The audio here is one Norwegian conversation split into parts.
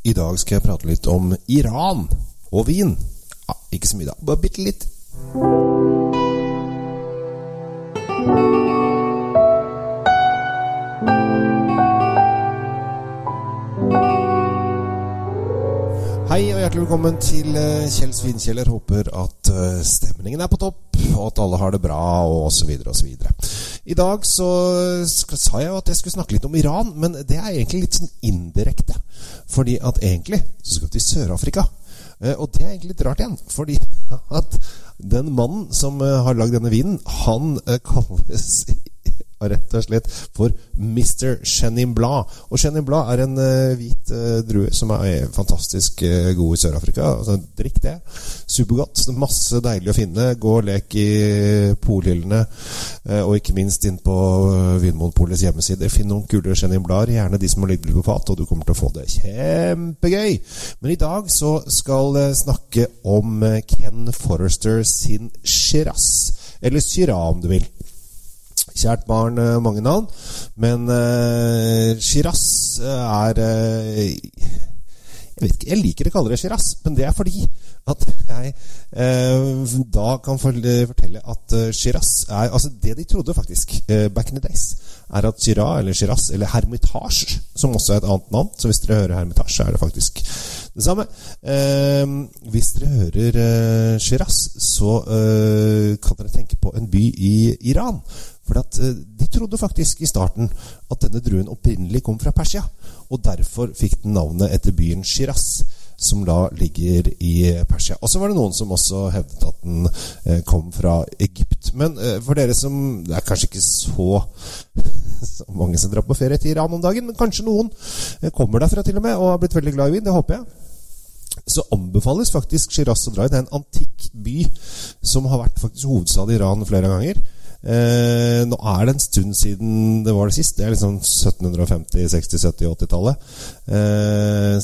I dag skal jeg prate litt om Iran og vin. Ja, ikke så mye, da. Bare bitte litt. Hei og hjertelig velkommen til eh, Kjell Svinkjeller. Håper at eh, stemningen er på topp, og at alle har det bra, og osv. osv. I dag så sa jeg jo at jeg skulle snakke litt om Iran, men det er egentlig litt sånn indirekte. Fordi at egentlig så skal vi til Sør-Afrika. Eh, Og det er egentlig litt rart igjen, fordi at den mannen som eh, har lagd denne vinen, han eh, kalles rett og slett for Mr. Chenin Blad. Og Chenin Blad er en uh, hvit uh, drue som er fantastisk uh, god i Sør-Afrika. Altså, drikk det. Supergodt. Masse deilig å finne. Gå og lek i polhyllene, eh, og ikke minst inn på eh, Vinmonopolets hjemmeside. Finn noen kule Chenin Blader, gjerne de som har ligget på fat, og du kommer til å få det kjempegøy. Men i dag så skal jeg snakke om eh, Ken Forrester sin Shiraz. Eller Syra, om du vil. Kjært barn, eh, mange navn. Men uh, Shiraz eh, er uh, Jeg vet ikke, jeg liker å kalle det Shiraz, men det er fordi at jeg uh, da kan for- fortelle at Shiraz er Altså, det de trodde faktisk back in the days, er at Shiraz, eller Shiraz, eller Hermitage, som også er et annet navn Så hvis dere hører Hermitage, så er det faktisk det samme. Eh, hvis dere hører eh, Shiraz, så eh, kan dere tenke på en by i Iran. For at, eh, de trodde faktisk i starten at denne druen opprinnelig kom fra Persia. Og derfor fikk den navnet etter byen Shiraz, som da ligger i Persia. Og så var det noen som også hevdet at den eh, kom fra Egypt. Men eh, for dere som Det er kanskje ikke så, så mange som drar på ferie til Iran om dagen, men kanskje noen eh, kommer derfra til og med og har blitt veldig glad i vin. Det håper jeg så anbefales faktisk Shiraz å dra i. Det er en antikk by som har vært faktisk hovedstad i Iran flere ganger. Eh, nå er det en stund siden det var det sist. Det er liksom 1750-, 60-, 70-, 80-tallet. Eh,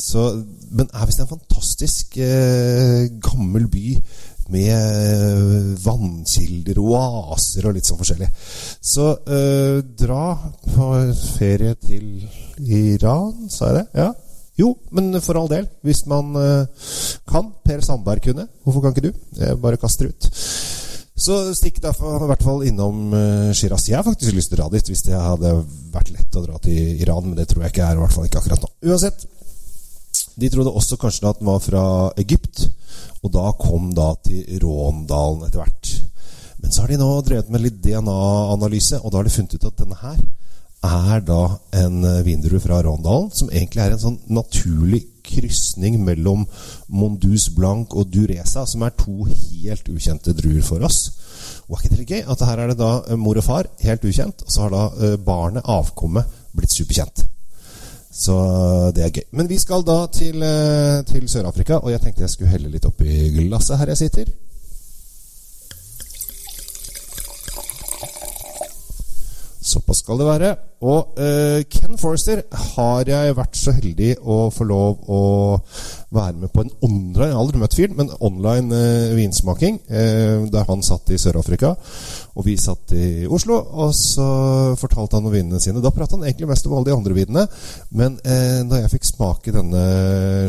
men er visst en fantastisk eh, gammel by med vannkilder og oaser og litt sånn forskjellig. Så eh, dra på ferie til Iran, sa jeg det? Ja. Jo, men for all del. Hvis man eh, kan. Per Sandberg kunne. Hvorfor kan ikke du? Jeg bare kaster ut. Så stikk derfor i hvert fall innom uh, Shiraz. Jeg har faktisk lyst til å dra dit hvis det hadde vært lett å dra til Iran, men det tror jeg ikke er. I hvert fall ikke akkurat nå. Uansett. De trodde også kanskje at den var fra Egypt, og da kom da til Råndalen etter hvert. Men så har de nå drevet med litt DNA-analyse, og da har de funnet ut at denne her er da en vindru vindrue fra Råndalen, som egentlig er en sånn naturlig krysning mellom Mondus Blanc og Duresa, som er to helt ukjente druer for oss. Og er ikke det gøy? At her er det da eh, mor og far, helt ukjent, og så har da eh, barnet, avkommet, blitt superkjent. Så det er gøy. Men vi skal da til, eh, til Sør-Afrika, og jeg tenkte jeg skulle helle litt oppi glasset her jeg sitter. Såpass skal det være. Og uh, Ken Forrester har jeg vært så heldig å få lov å være med på en online Jeg har aldri møtt fyren, men online uh, vinsmaking. Uh, der han satt i Sør-Afrika, og vi satt i Oslo. Og så fortalte han om vinene sine. Da pratet han egentlig mest om alle de andre vinene. Men da jeg fikk smake denne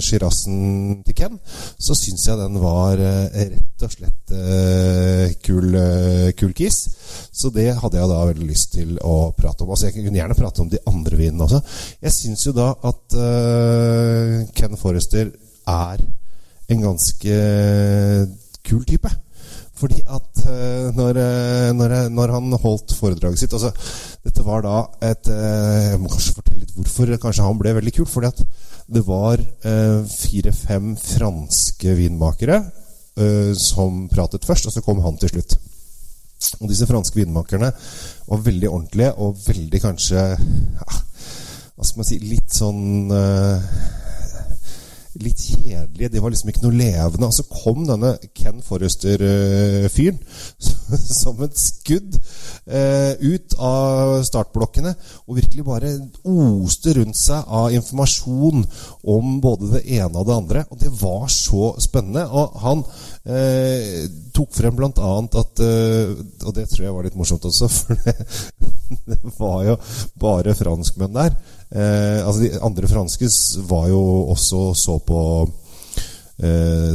Shirazen til Ken, så syns jeg den var rett og slett kul, kul kiss. Så det hadde jeg da veldig lyst til å prate om. Altså Jeg kunne gjerne prate om de andre vinene også. Jeg syns jo da at uh, Ken Forrester er en ganske kul type. Fordi at uh, når, eh, når, når han holdt foredraget sitt altså, Dette var da et uh, Jeg må kanskje fortelle litt hvorfor kanskje han ble veldig kul. Fordi at det var fire-fem franske vinmakere som pratet først, og så kom han til slutt. Og disse franske vinmakerne var veldig ordentlige og veldig kanskje ja, Hva skal man si Litt sånn eh, Litt kjedelige det var liksom ikke noe levende. Og så kom denne Ken Forrester-fyren som et skudd eh, ut av startblokkene og virkelig bare oste rundt seg av informasjon om både det ene og det andre. Og det var så spennende. Og han eh, tok frem annet at eh, Og det tror jeg var litt morsomt også, for det, det var jo bare franskmenn der. Eh, altså De andre franske var jo også så på eh,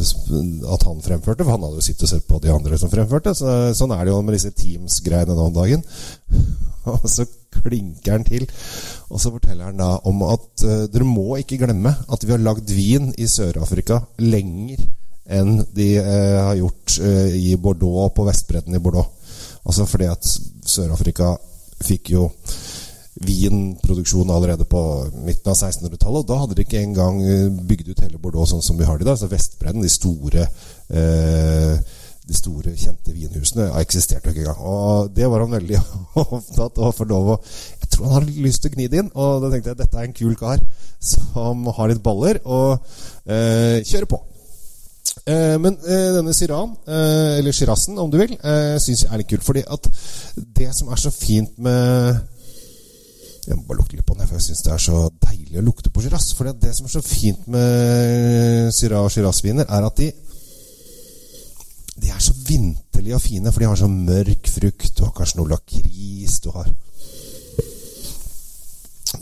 at han fremførte, for han hadde jo sittet og sett på de andre som fremførte. Så, sånn er det jo med disse Teams-greiene nå om dagen. og så klinker han til, og så forteller han da om at eh, dere må ikke glemme at vi har lagd vin i Sør-Afrika lenger enn de uh, har gjort uh, i Bordeaux, på Vestbredden i Bordeaux. Altså fordi at Sør-Afrika fikk jo vinproduksjon allerede på midten av 1600-tallet. Og da hadde de ikke engang eh, bygd ut hele Bordeaux sånn som vi har det i dag. Så Vestbredden, de store eh, de store, kjente vinhusene eksisterte ikke engang. Og det var han veldig opptatt av å få lov å Jeg tror han har lyst til å gni det inn. Og da tenkte jeg dette er en kul kar som har litt baller, og eh, kjører på. Eh, men eh, denne Siran, eh, eller Shirazen om du vil, eh, syns jeg er litt kult. Fordi at det som er så fint med jeg må bare lukte litt på den, for jeg syns det er så deilig å lukte på Shiraz. For det som er så fint med Syrah og Shiraz-viner, er at de De er så vinterlige og fine, for de har så mørk frukt. Du har kanskje noe lakris, du har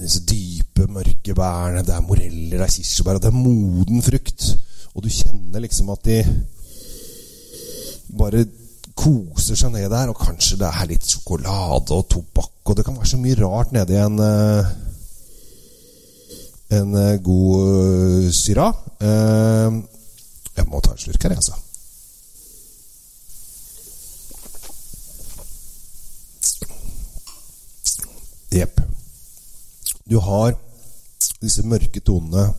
disse dype, mørke bærene. Det er moreller, det er kirsebær, og det er moden frukt. Og du kjenner liksom at de bare koser seg ned der, og kanskje det er litt sjokolade og tobakk, og det kan være så mye rart nedi en uh, en uh, god uh, syra. jeg må ta en slurk her, jeg, altså. Jepp. Du har disse mørke tonene,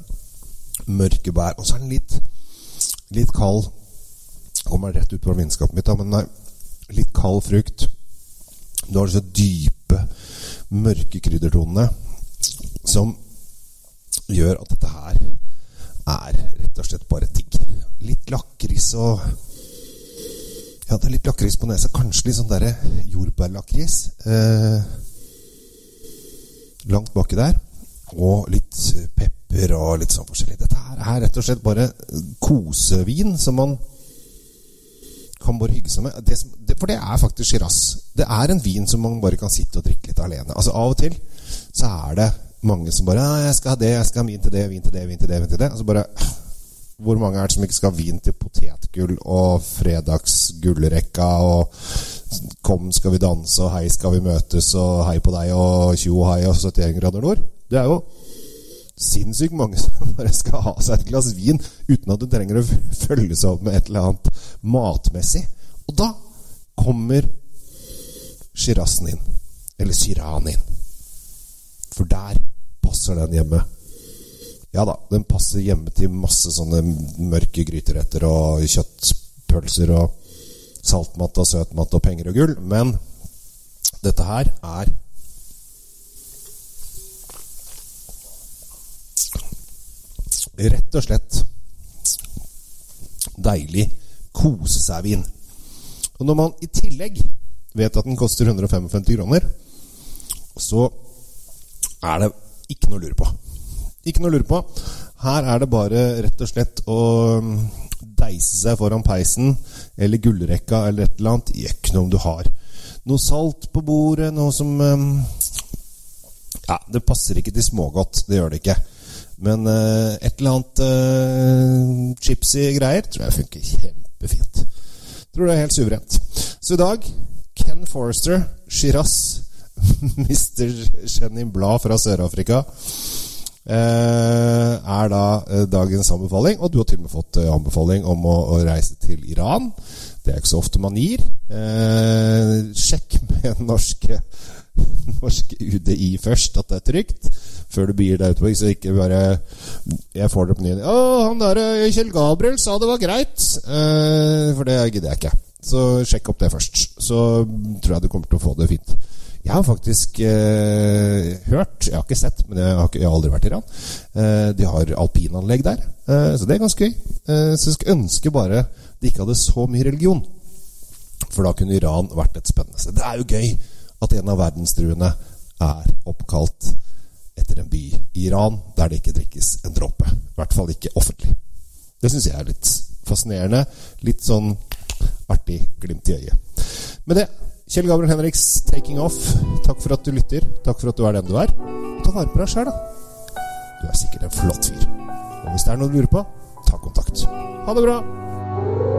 mørke bær, og så er den litt, litt kald kommer rett ut på vitenskapet mitt, da, men nei, litt kald frukt. Du har disse dype, mørke kryddertonene som gjør at dette her er rett og slett bare digg. Litt lakris og Ja, det er litt lakris på nesa. Kanskje litt sånn derre jordbærlakris. Eh, langt baki der. Og litt pepper og litt sånn forskjellig. Dette her er rett og slett bare kosevin som man kan bare hygge seg med. Det som, det, for det er faktisk Shiraz. Det er en vin som man bare kan sitte og drikke litt alene. Altså Av og til så er det mange som bare 'Jeg skal ha det, jeg skal ha vin til det, vin til det, vin til det.' vin til det. Altså bare Hvor mange er det som ikke skal ha vin til potetgull og fredagsgullrekka og 'Kom, skal vi danse', og 'Hei, skal vi møtes', og 'Hei på deg', og 'Tjo hei', og 71 grader nord? Det er jo sinnssykt mange som bare skal ha seg et glass vin uten at du trenger å følge seg opp med et eller annet matmessig. Og da kommer Shirazen inn. Eller shiran inn. For der passer den hjemme. Ja da, den passer hjemme til masse sånne mørke gryteretter og kjøttpølser og saltmat og søtmat og penger og gull. Men dette her er rett og slett deilig kose seg-vin. Og når man i tillegg vet at den koster 155 kroner, så er det ikke noe å lure på. Ikke noe å lure på. Her er det bare rett og slett å um, deise seg foran peisen eller gullrekka eller et eller annet. Gjør noe om du har noe salt på bordet, noe som um, Ja, det passer ikke til smågodt. Det gjør det ikke. Men uh, et eller annet uh, chipsy greier tror jeg funker kjempefint. Tror det er helt suverent. Så i dag Ken Forrester, Shiraz, Mr. Jenny Blad fra Sør-Afrika. Uh, er da dagens anbefaling. Og du har til og med fått anbefaling om å, å reise til Iran. Det er ikke så ofte man gir. sjekk med norske norske UDI først, at det er trygt, før du begir deg utpå. Så ikke bare Jeg får det på nyhetene 'Å, han der Kjell Gabriel sa det var greit.' Eh, for det gidder jeg ikke. Så sjekk opp det først. Så tror jeg du kommer til å få det fint. Jeg har faktisk eh, hørt Jeg har ikke sett, men jeg har, ikke, jeg har aldri vært i Iran. Eh, de har alpinanlegg der, eh, så det er ganske gøy. Eh, så jeg skulle ønske bare de ikke hadde så mye religion. For da kunne Iran vært et spennende sted. Det er jo gøy at en av verdenstruene er oppkalt etter en by i Iran der det ikke drikkes en dråpe. I hvert fall ikke offentlig. Det syns jeg er litt fascinerende. Litt sånn artig glimt i øyet. Med det, Kjell Gabriel Henriks 'Taking Off'. Takk for at du lytter. Takk for at du er den du er. Ta vare på deg sjøl, da. Du er sikkert en flott fyr. Og hvis det er noe du lurer på, ta kontakt. Ha det bra!